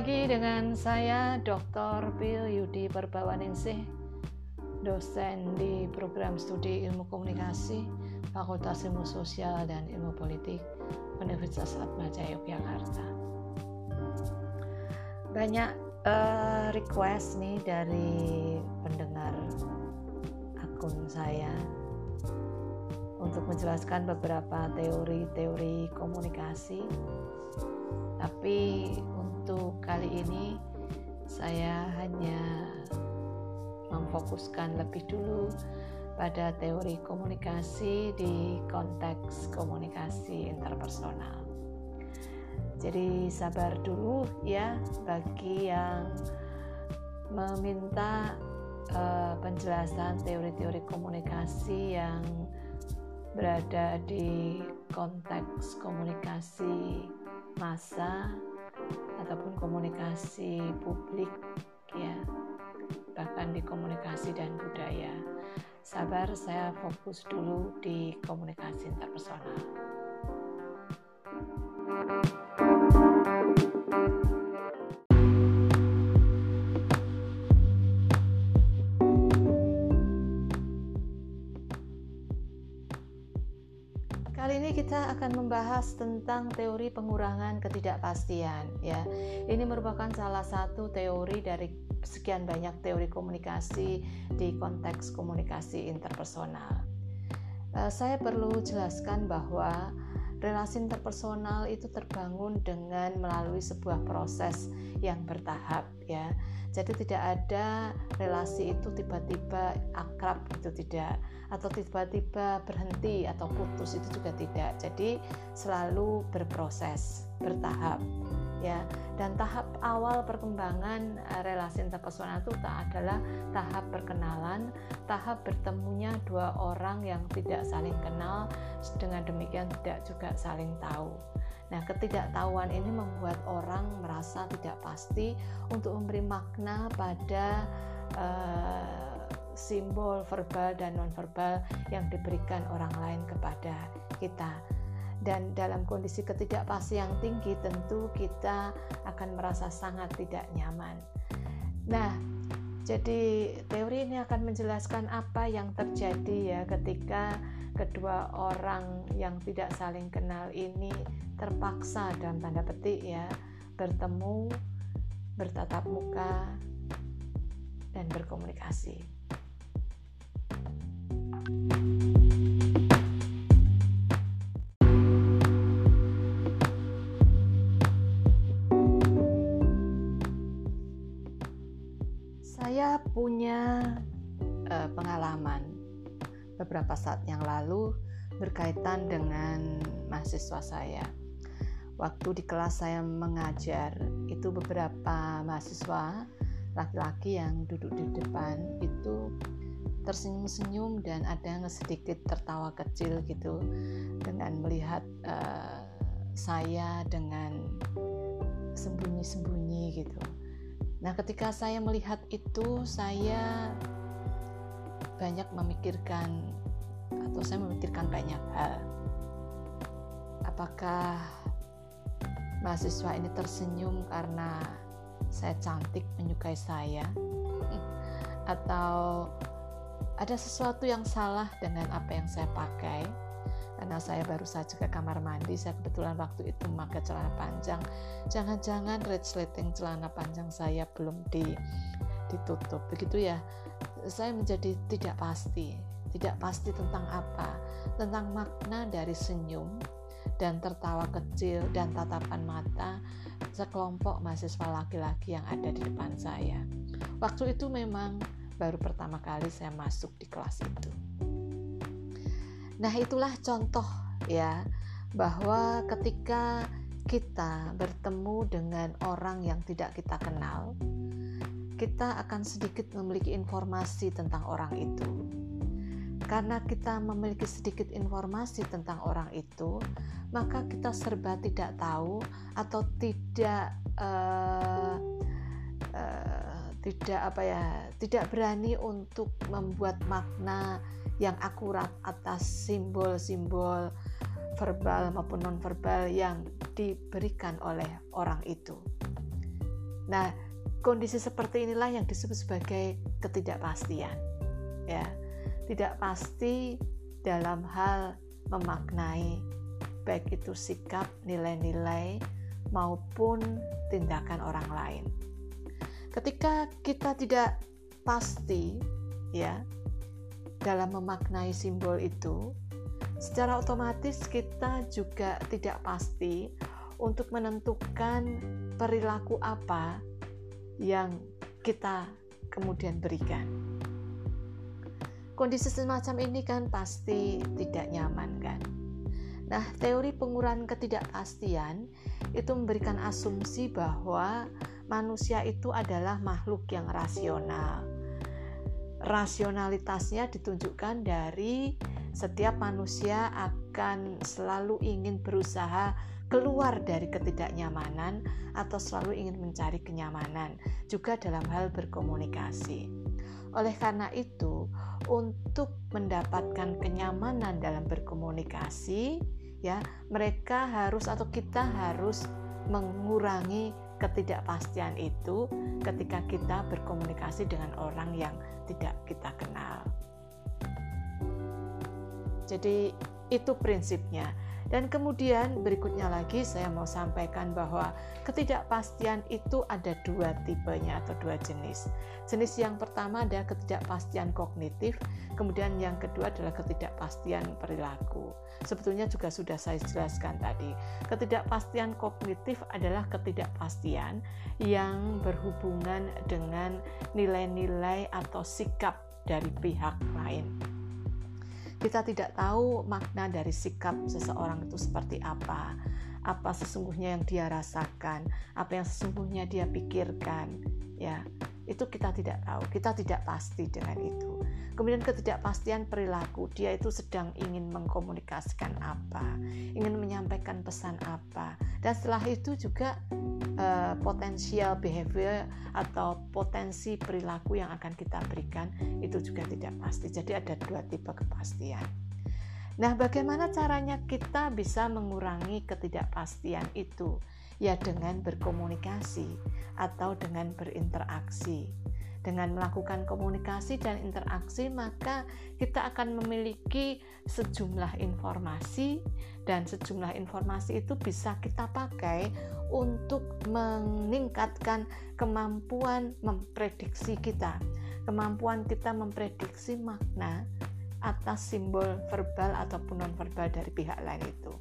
lagi dengan saya Dr. Pil Yudi Perbawaningsih, dosen di program studi Ilmu Komunikasi, Fakultas Ilmu Sosial dan Ilmu Politik, Universitas Atmaja Yogyakarta. Banyak uh, request nih dari pendengar akun saya untuk menjelaskan beberapa teori-teori komunikasi tapi untuk kali ini saya hanya memfokuskan lebih dulu pada teori komunikasi di konteks komunikasi interpersonal. Jadi sabar dulu ya bagi yang meminta uh, penjelasan teori-teori komunikasi yang berada di konteks komunikasi masa ataupun komunikasi publik ya. Bahkan di komunikasi dan budaya. Sabar saya fokus dulu di komunikasi interpersonal kita akan membahas tentang teori pengurangan ketidakpastian ya. Ini merupakan salah satu teori dari sekian banyak teori komunikasi di konteks komunikasi interpersonal. Uh, saya perlu jelaskan bahwa relasi interpersonal itu terbangun dengan melalui sebuah proses yang bertahap ya. Jadi tidak ada relasi itu tiba-tiba akrab itu tidak atau tiba-tiba berhenti atau putus itu juga tidak. Jadi selalu berproses, bertahap ya. Dan tahap awal perkembangan eh, relasi interpersonal itu adalah tahap perkenalan, tahap bertemunya dua orang yang tidak saling kenal dengan demikian tidak juga saling tahu. Nah, ketidaktahuan ini membuat orang merasa tidak pasti untuk memberi makna pada uh, simbol verbal dan nonverbal yang diberikan orang lain kepada kita. Dan dalam kondisi ketidakpastian yang tinggi, tentu kita akan merasa sangat tidak nyaman. Nah, jadi teori ini akan menjelaskan apa yang terjadi ya ketika kedua orang yang tidak saling kenal ini terpaksa dalam tanda petik ya bertemu, bertatap muka dan berkomunikasi. Saya punya uh, pengalaman beberapa saat yang lalu berkaitan dengan mahasiswa saya. Waktu di kelas saya mengajar, itu beberapa mahasiswa laki-laki yang duduk di depan itu tersenyum-senyum dan ada yang sedikit tertawa kecil gitu dengan melihat uh, saya dengan sembunyi-sembunyi gitu. Nah, ketika saya melihat itu, saya banyak memikirkan atau saya memikirkan banyak hal. Apakah mahasiswa ini tersenyum karena saya cantik menyukai saya atau ada sesuatu yang salah dengan apa yang saya pakai karena saya baru saja ke kamar mandi saya kebetulan waktu itu memakai celana panjang. Jangan-jangan resleting celana panjang saya belum di, ditutup. Begitu ya. Saya menjadi tidak pasti tidak pasti tentang apa. Tentang makna dari senyum dan tertawa kecil dan tatapan mata sekelompok mahasiswa laki-laki yang ada di depan saya. Waktu itu memang baru pertama kali saya masuk di kelas itu. Nah, itulah contoh ya bahwa ketika kita bertemu dengan orang yang tidak kita kenal, kita akan sedikit memiliki informasi tentang orang itu. Karena kita memiliki sedikit informasi tentang orang itu, maka kita serba tidak tahu atau tidak uh, uh, tidak apa ya tidak berani untuk membuat makna yang akurat atas simbol-simbol verbal maupun nonverbal yang diberikan oleh orang itu. Nah, kondisi seperti inilah yang disebut sebagai ketidakpastian. Ya, tidak pasti dalam hal memaknai baik itu sikap, nilai-nilai maupun tindakan orang lain. Ketika kita tidak pasti ya dalam memaknai simbol itu, secara otomatis kita juga tidak pasti untuk menentukan perilaku apa yang kita kemudian berikan. Kondisi semacam ini kan pasti tidak nyaman kan. Nah, teori pengurangan ketidakpastian itu memberikan asumsi bahwa manusia itu adalah makhluk yang rasional. Rasionalitasnya ditunjukkan dari setiap manusia akan selalu ingin berusaha keluar dari ketidaknyamanan atau selalu ingin mencari kenyamanan, juga dalam hal berkomunikasi. Oleh karena itu, untuk mendapatkan kenyamanan dalam berkomunikasi, ya, mereka harus atau kita harus mengurangi ketidakpastian itu ketika kita berkomunikasi dengan orang yang tidak kita kenal. Jadi, itu prinsipnya. Dan kemudian berikutnya lagi saya mau sampaikan bahwa ketidakpastian itu ada dua tipenya atau dua jenis. Jenis yang pertama adalah ketidakpastian kognitif, kemudian yang kedua adalah ketidakpastian perilaku. Sebetulnya juga sudah saya jelaskan tadi. Ketidakpastian kognitif adalah ketidakpastian yang berhubungan dengan nilai-nilai atau sikap dari pihak lain kita tidak tahu makna dari sikap seseorang itu seperti apa, apa sesungguhnya yang dia rasakan, apa yang sesungguhnya dia pikirkan, ya. Itu kita tidak tahu, kita tidak pasti dengan itu. Kemudian ketidakpastian perilaku, dia itu sedang ingin mengkomunikasikan apa, ingin menyampaikan pesan apa. Dan setelah itu juga uh, potensial behavior atau potensi perilaku yang akan kita berikan itu juga tidak pasti. Jadi ada dua tipe kepastian. Nah, bagaimana caranya kita bisa mengurangi ketidakpastian itu? ya dengan berkomunikasi atau dengan berinteraksi. Dengan melakukan komunikasi dan interaksi, maka kita akan memiliki sejumlah informasi, dan sejumlah informasi itu bisa kita pakai untuk meningkatkan kemampuan memprediksi kita, kemampuan kita memprediksi makna atas simbol verbal ataupun non-verbal dari pihak lain itu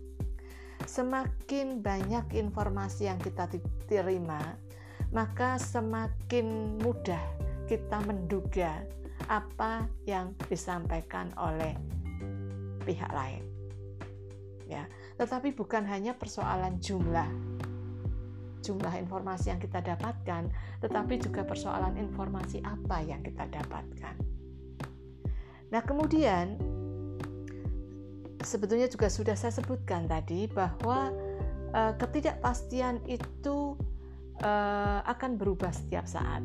semakin banyak informasi yang kita terima, maka semakin mudah kita menduga apa yang disampaikan oleh pihak lain. Ya, tetapi bukan hanya persoalan jumlah jumlah informasi yang kita dapatkan, tetapi juga persoalan informasi apa yang kita dapatkan. Nah, kemudian sebetulnya juga sudah saya sebutkan tadi bahwa uh, ketidakpastian itu uh, akan berubah setiap saat.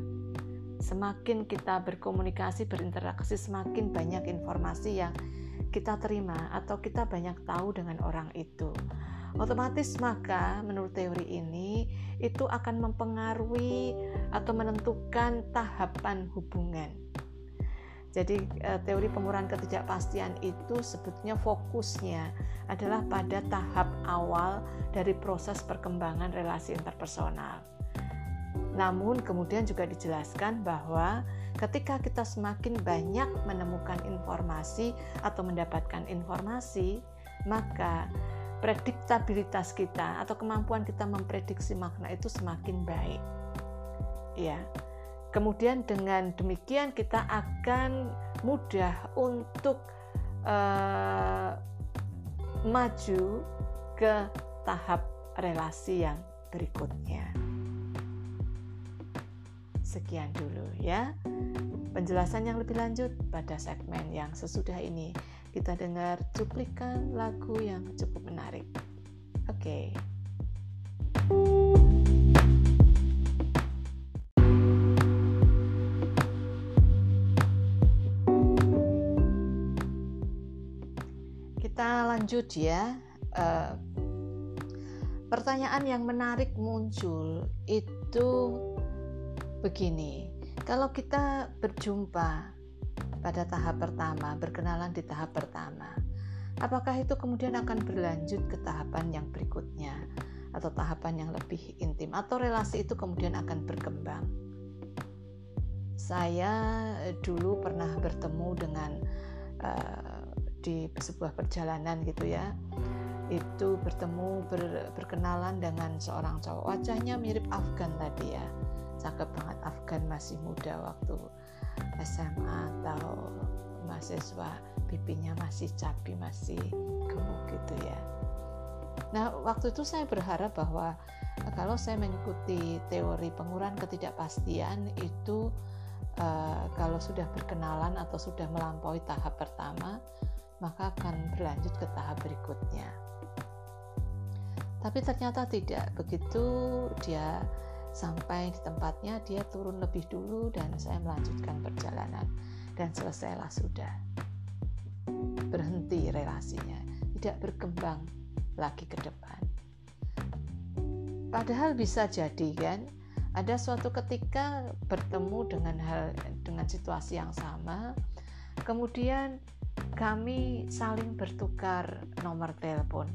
Semakin kita berkomunikasi, berinteraksi, semakin banyak informasi yang kita terima atau kita banyak tahu dengan orang itu. Otomatis maka menurut teori ini itu akan mempengaruhi atau menentukan tahapan hubungan jadi eh, teori pengurangan ketidakpastian itu sebetulnya fokusnya adalah pada tahap awal dari proses perkembangan relasi interpersonal. Namun kemudian juga dijelaskan bahwa ketika kita semakin banyak menemukan informasi atau mendapatkan informasi, maka prediktabilitas kita atau kemampuan kita memprediksi makna itu semakin baik. Ya. Kemudian dengan demikian kita akan mudah untuk uh, maju ke tahap relasi yang berikutnya. Sekian dulu ya. Penjelasan yang lebih lanjut pada segmen yang sesudah ini kita dengar cuplikan lagu yang cukup menarik. Oke. Okay. lanjut ya. Uh, pertanyaan yang menarik muncul itu begini kalau kita berjumpa pada tahap pertama berkenalan di tahap pertama apakah itu kemudian akan berlanjut ke tahapan yang berikutnya atau tahapan yang lebih intim atau relasi itu kemudian akan berkembang. Saya eh, dulu pernah bertemu dengan uh, di sebuah perjalanan gitu ya. Itu bertemu ber, berkenalan dengan seorang cowok wajahnya mirip Afgan tadi ya. Cakep banget Afgan masih muda waktu SMA atau mahasiswa pipinya masih cabi masih gemuk gitu ya Nah, waktu itu saya berharap bahwa kalau saya mengikuti teori pengurangan ketidakpastian itu uh, kalau sudah berkenalan atau sudah melampaui tahap pertama, maka akan berlanjut ke tahap berikutnya. Tapi ternyata tidak. Begitu dia sampai di tempatnya, dia turun lebih dulu dan saya melanjutkan perjalanan. Dan selesailah sudah. Berhenti relasinya, tidak berkembang lagi ke depan. Padahal bisa jadi kan, ada suatu ketika bertemu dengan hal dengan situasi yang sama, kemudian kami saling bertukar nomor telepon.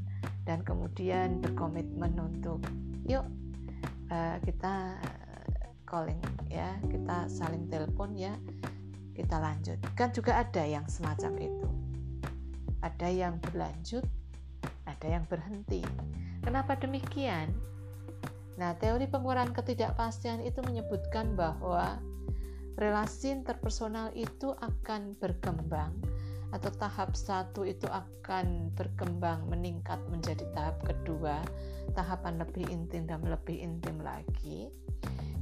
Dan kemudian berkomitmen untuk yuk uh, kita calling ya, kita saling telepon ya, kita lanjut. Kan juga ada yang semacam itu. Ada yang berlanjut, ada yang berhenti. Kenapa demikian? Nah, teori pengurangan ketidakpastian itu menyebutkan bahwa relasi interpersonal itu akan berkembang atau tahap satu itu akan berkembang meningkat menjadi tahap kedua, tahapan lebih intim dan lebih intim lagi.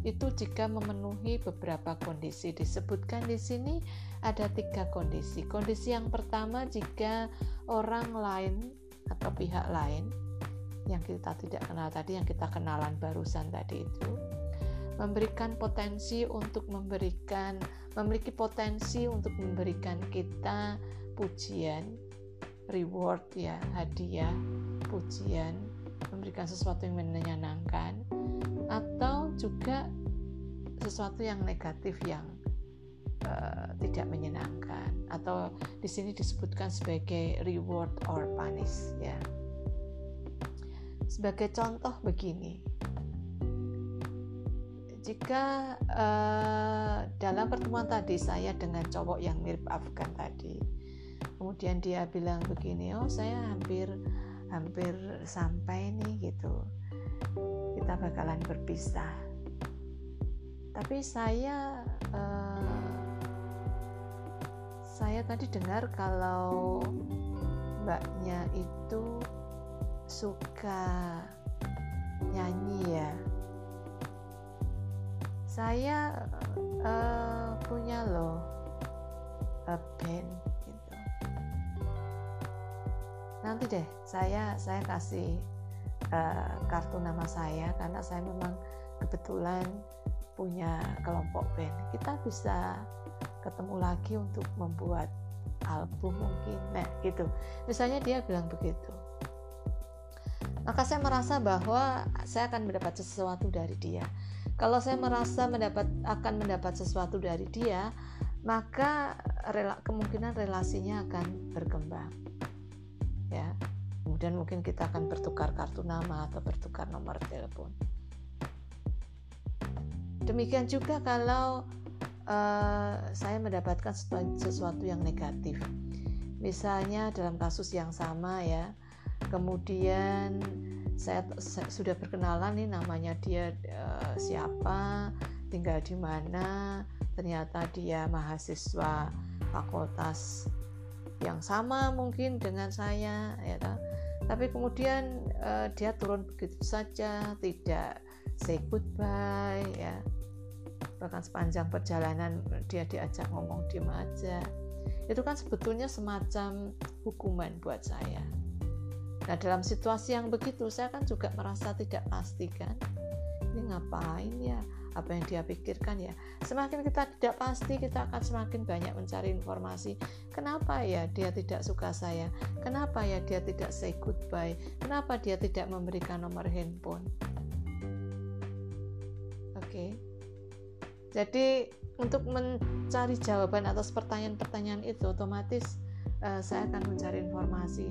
Itu jika memenuhi beberapa kondisi disebutkan di sini ada tiga kondisi. Kondisi yang pertama jika orang lain atau pihak lain yang kita tidak kenal tadi, yang kita kenalan barusan tadi itu, memberikan potensi untuk memberikan, memiliki potensi untuk memberikan kita pujian, reward ya, hadiah, pujian, memberikan sesuatu yang menyenangkan, atau juga sesuatu yang negatif yang uh, tidak menyenangkan atau di sini disebutkan sebagai reward or punish ya. Sebagai contoh begini, jika uh, dalam pertemuan tadi saya dengan cowok yang mirip Afgan tadi, kemudian dia bilang begini, oh saya hampir hampir sampai nih gitu, kita bakalan berpisah. Tapi saya uh, saya tadi dengar kalau mbaknya itu suka nyanyi ya saya uh, punya loh a band gitu. Nanti deh saya saya kasih uh, kartu nama saya karena saya memang kebetulan punya kelompok band. Kita bisa ketemu lagi untuk membuat album mungkin nah gitu. Misalnya dia bilang begitu. Maka saya merasa bahwa saya akan mendapat sesuatu dari dia kalau saya merasa mendapat akan mendapat sesuatu dari dia maka rela, kemungkinan relasinya akan berkembang ya kemudian mungkin kita akan bertukar kartu nama atau bertukar nomor telepon demikian juga kalau uh, saya mendapatkan sesuatu yang negatif. Misalnya dalam kasus yang sama ya, kemudian saya, saya sudah berkenalan nih namanya dia uh, siapa, tinggal di mana, ternyata dia mahasiswa fakultas yang sama mungkin dengan saya ya tapi kemudian uh, dia turun begitu saja tidak say goodbye ya. Bahkan sepanjang perjalanan dia diajak ngomong diem aja. Itu kan sebetulnya semacam hukuman buat saya nah dalam situasi yang begitu saya kan juga merasa tidak pasti kan? Ini ngapain ya? Apa yang dia pikirkan ya? Semakin kita tidak pasti kita akan semakin banyak mencari informasi. Kenapa ya dia tidak suka saya? Kenapa ya dia tidak say goodbye? Kenapa dia tidak memberikan nomor handphone? Oke. Okay Jadi untuk mencari jawaban atas pertanyaan-pertanyaan itu otomatis uh, saya akan mencari informasi.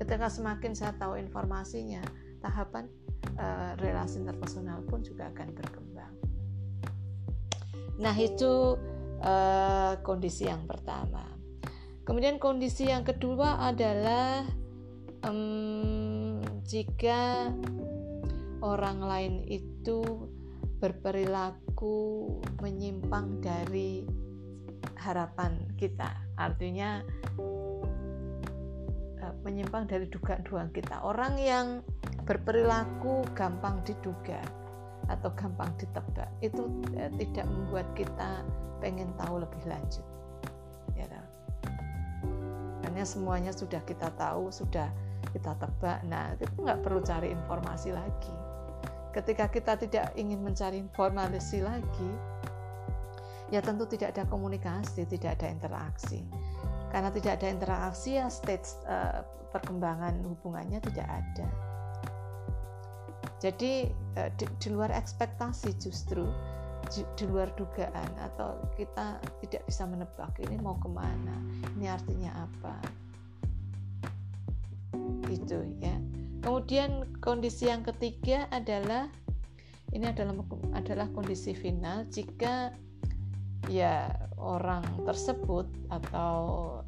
Ketika semakin saya tahu informasinya, tahapan uh, relasi interpersonal pun juga akan berkembang. Nah itu uh, kondisi yang pertama. Kemudian kondisi yang kedua adalah um, jika orang lain itu berperilaku menyimpang dari harapan kita. Artinya uh, menyimpang dari dugaan-dugaan kita. Orang yang berperilaku gampang diduga atau gampang ditebak itu uh, tidak membuat kita pengen tahu lebih lanjut. Ya, karena semuanya sudah kita tahu, sudah kita tebak. Nah, kita nggak perlu cari informasi lagi ketika kita tidak ingin mencari informasi lagi, ya tentu tidak ada komunikasi, tidak ada interaksi. Karena tidak ada interaksi, ya stage uh, perkembangan hubungannya tidak ada. Jadi uh, di, di luar ekspektasi justru di, di luar dugaan atau kita tidak bisa menebak ini mau ke mana, ini artinya apa, itu ya. Kemudian kondisi yang ketiga adalah ini adalah adalah kondisi final jika ya orang tersebut atau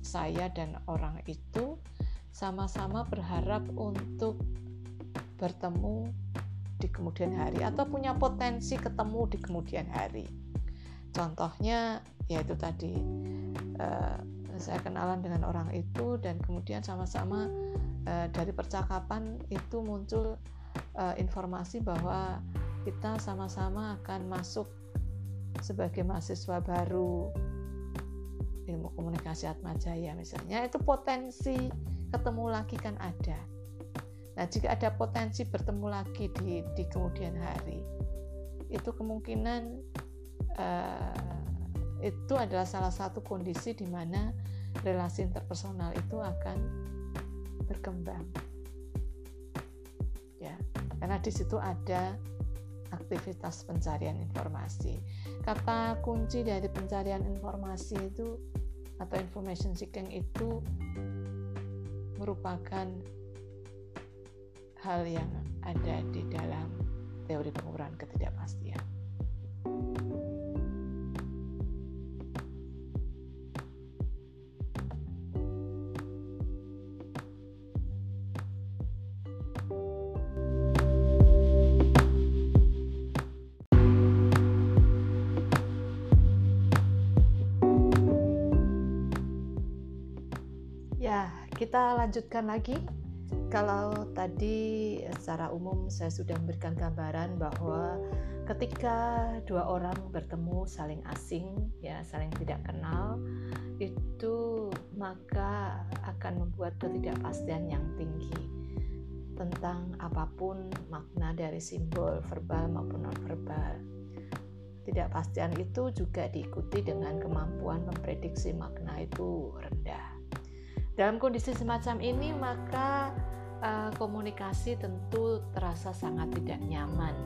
saya dan orang itu sama-sama berharap untuk bertemu di kemudian hari atau punya potensi ketemu di kemudian hari. Contohnya yaitu tadi uh, saya kenalan dengan orang itu dan kemudian sama-sama uh, dari percakapan itu muncul uh, informasi bahwa kita sama-sama akan masuk sebagai mahasiswa baru ilmu komunikasi Atmajaya misalnya itu potensi ketemu lagi kan ada. Nah jika ada potensi bertemu lagi di, di kemudian hari itu kemungkinan uh, itu adalah salah satu kondisi di mana relasi interpersonal itu akan berkembang. Ya karena di situ ada aktivitas pencarian informasi kata kunci dari pencarian informasi itu atau information seeking itu merupakan hal yang ada di dalam teori pengurangan ketidakpastian. Lanjutkan lagi. Kalau tadi secara umum saya sudah memberikan gambaran bahwa ketika dua orang bertemu saling asing ya saling tidak kenal itu maka akan membuat ketidakpastian yang tinggi tentang apa pun makna dari simbol verbal maupun non verbal. Ketidakpastian itu juga diikuti dengan kemampuan memprediksi makna itu rendah. Dalam kondisi semacam ini, maka uh, komunikasi tentu terasa sangat tidak nyaman.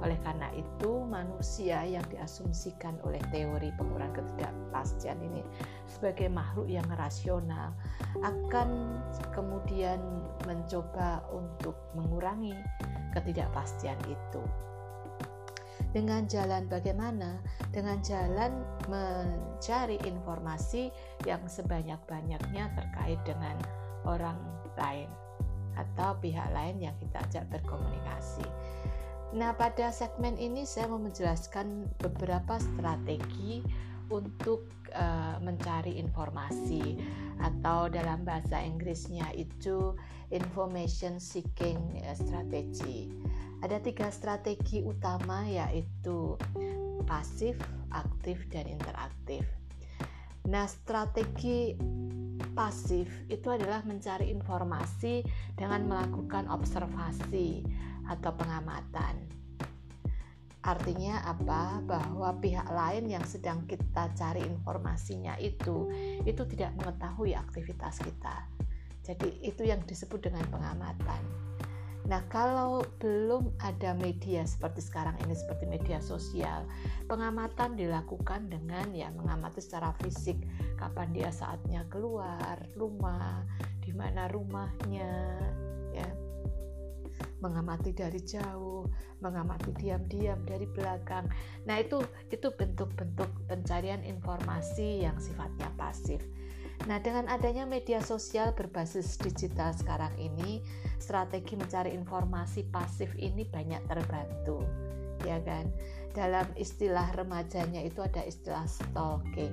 Oleh karena itu, manusia yang diasumsikan oleh teori pengurangan ketidakpastian ini sebagai makhluk yang rasional akan kemudian mencoba untuk mengurangi ketidakpastian itu dengan jalan bagaimana? Dengan jalan mencari informasi yang sebanyak-banyaknya terkait dengan orang lain atau pihak lain yang kita ajak berkomunikasi. Nah, pada segmen ini saya mau menjelaskan beberapa strategi untuk uh, mencari informasi atau dalam bahasa Inggrisnya itu information seeking strategy ada tiga strategi utama yaitu pasif, aktif, dan interaktif. Nah, strategi pasif itu adalah mencari informasi dengan melakukan observasi atau pengamatan. Artinya apa? Bahwa pihak lain yang sedang kita cari informasinya itu itu tidak mengetahui aktivitas kita. Jadi itu yang disebut dengan pengamatan. Nah, kalau belum ada media seperti sekarang ini, seperti media sosial, pengamatan dilakukan dengan ya mengamati secara fisik kapan dia saatnya keluar rumah, di mana rumahnya, ya mengamati dari jauh, mengamati diam-diam dari belakang. Nah, itu itu bentuk-bentuk pencarian informasi yang sifatnya pasif. Nah, dengan adanya media sosial berbasis digital sekarang ini, strategi mencari informasi pasif ini banyak terbantu, ya kan? Dalam istilah remajanya itu ada istilah stalking.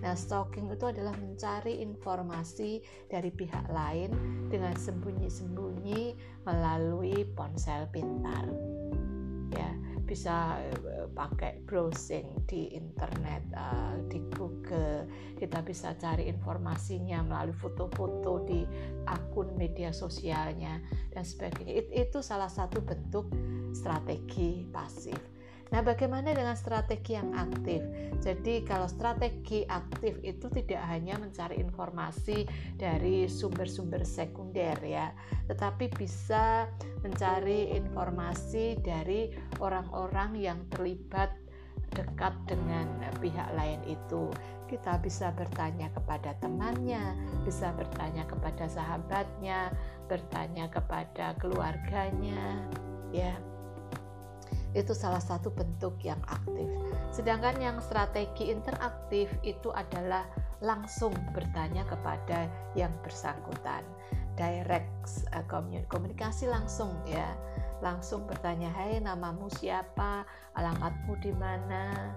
Nah, stalking itu adalah mencari informasi dari pihak lain dengan sembunyi-sembunyi melalui ponsel pintar. Ya, bisa uh, pakai browsing di internet uh, di Google. Kita bisa cari informasinya melalui foto-foto di akun media sosialnya dan sebagainya. It, itu salah satu bentuk strategi pasif Nah, bagaimana dengan strategi yang aktif? Jadi, kalau strategi aktif itu tidak hanya mencari informasi dari sumber-sumber sekunder ya, tetapi bisa mencari informasi dari orang-orang yang terlibat dekat dengan pihak lain itu. Kita bisa bertanya kepada temannya, bisa bertanya kepada sahabatnya, bertanya kepada keluarganya, ya itu salah satu bentuk yang aktif. Sedangkan yang strategi interaktif itu adalah langsung bertanya kepada yang bersangkutan. Direct uh, komunikasi langsung ya. Langsung bertanya, "Hai, namamu siapa? Alamatmu di mana?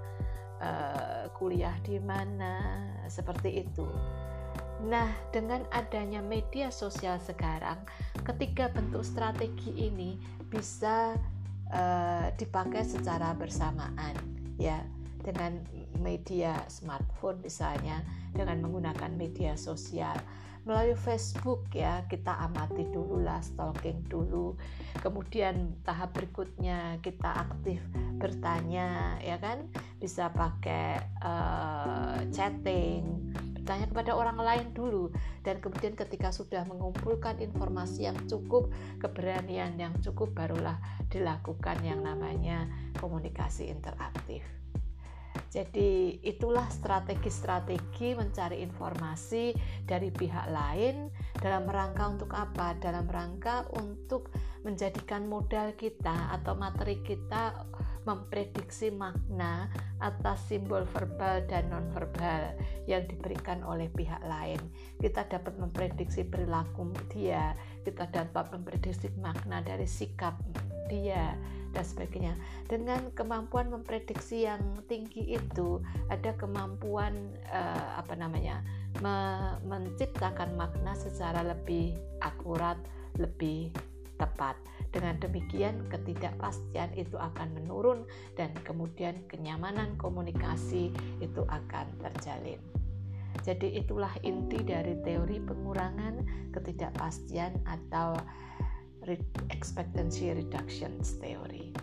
Uh, kuliah di mana?" Seperti itu. Nah, dengan adanya media sosial sekarang, ketiga bentuk strategi ini bisa uh, dipakai secara bersamaan ya dengan media smartphone misalnya dengan menggunakan media sosial melalui Facebook ya kita amati dulu lah stalking dulu. Kemudian tahap berikutnya kita aktif bertanya ya kan? Bisa pakai uh, chatting bertanya kepada orang lain dulu. Dan kemudian ketika sudah mengumpulkan informasi yang cukup keberanian yang cukup barulah dilakukan yang namanya komunikasi interaktif jadi itulah strategi-strategi mencari informasi dari pihak lain dalam rangka untuk apa? Dalam rangka untuk menjadikan modal kita atau materi kita memprediksi makna atas simbol verbal dan nonverbal yang diberikan oleh pihak lain. Kita dapat memprediksi perilaku dia, kita dapat memprediksi makna dari sikap dia dan sebagainya. Dengan kemampuan memprediksi yang tinggi itu, ada kemampuan uh, apa namanya? Me menciptakan makna secara lebih akurat, lebih tepat. Dengan demikian, ketidakpastian itu akan menurun, dan kemudian kenyamanan komunikasi itu akan terjalin. Jadi, itulah inti dari teori pengurangan ketidakpastian atau expectancy reduction theory.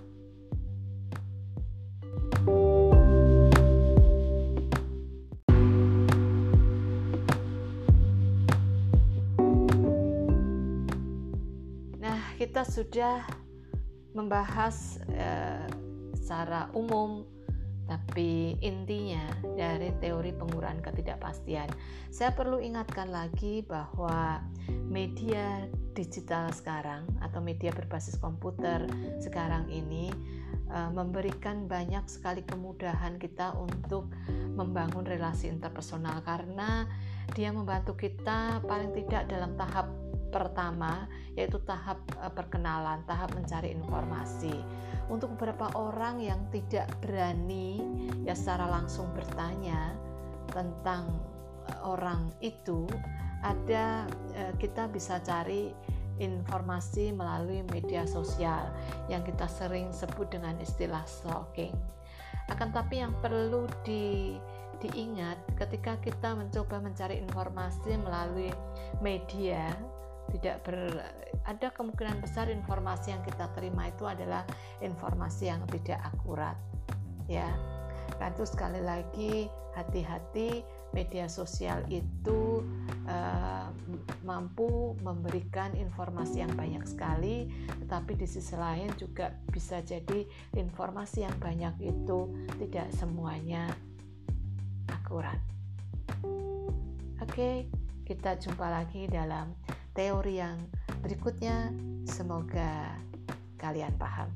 kita sudah membahas eh, secara umum tapi intinya dari teori pengurangan ketidakpastian saya perlu ingatkan lagi bahwa media digital sekarang atau media berbasis komputer sekarang ini uh, memberikan banyak sekali kemudahan kita untuk membangun relasi interpersonal. Karena dia membantu kita paling tidak dalam tahap pertama yaitu tahap uh, perkenalan, tahap mencari informasi. Untuk beberapa orang yang tidak berani ya secara langsung bertanya tentang uh, orang itu, ada uh, kita bisa cari informasi melalui media sosial yang kita sering sebut dengan istilah stalking. Akan tapi yang perlu di diingat ketika kita mencoba mencari informasi melalui media tidak ber ada kemungkinan besar informasi yang kita terima itu adalah informasi yang tidak akurat ya kan itu sekali lagi hati-hati media sosial itu uh, mampu memberikan informasi yang banyak sekali, tetapi di sisi lain juga bisa jadi informasi yang banyak itu tidak semuanya akurat. Oke, kita jumpa lagi dalam teori yang berikutnya. Semoga kalian paham.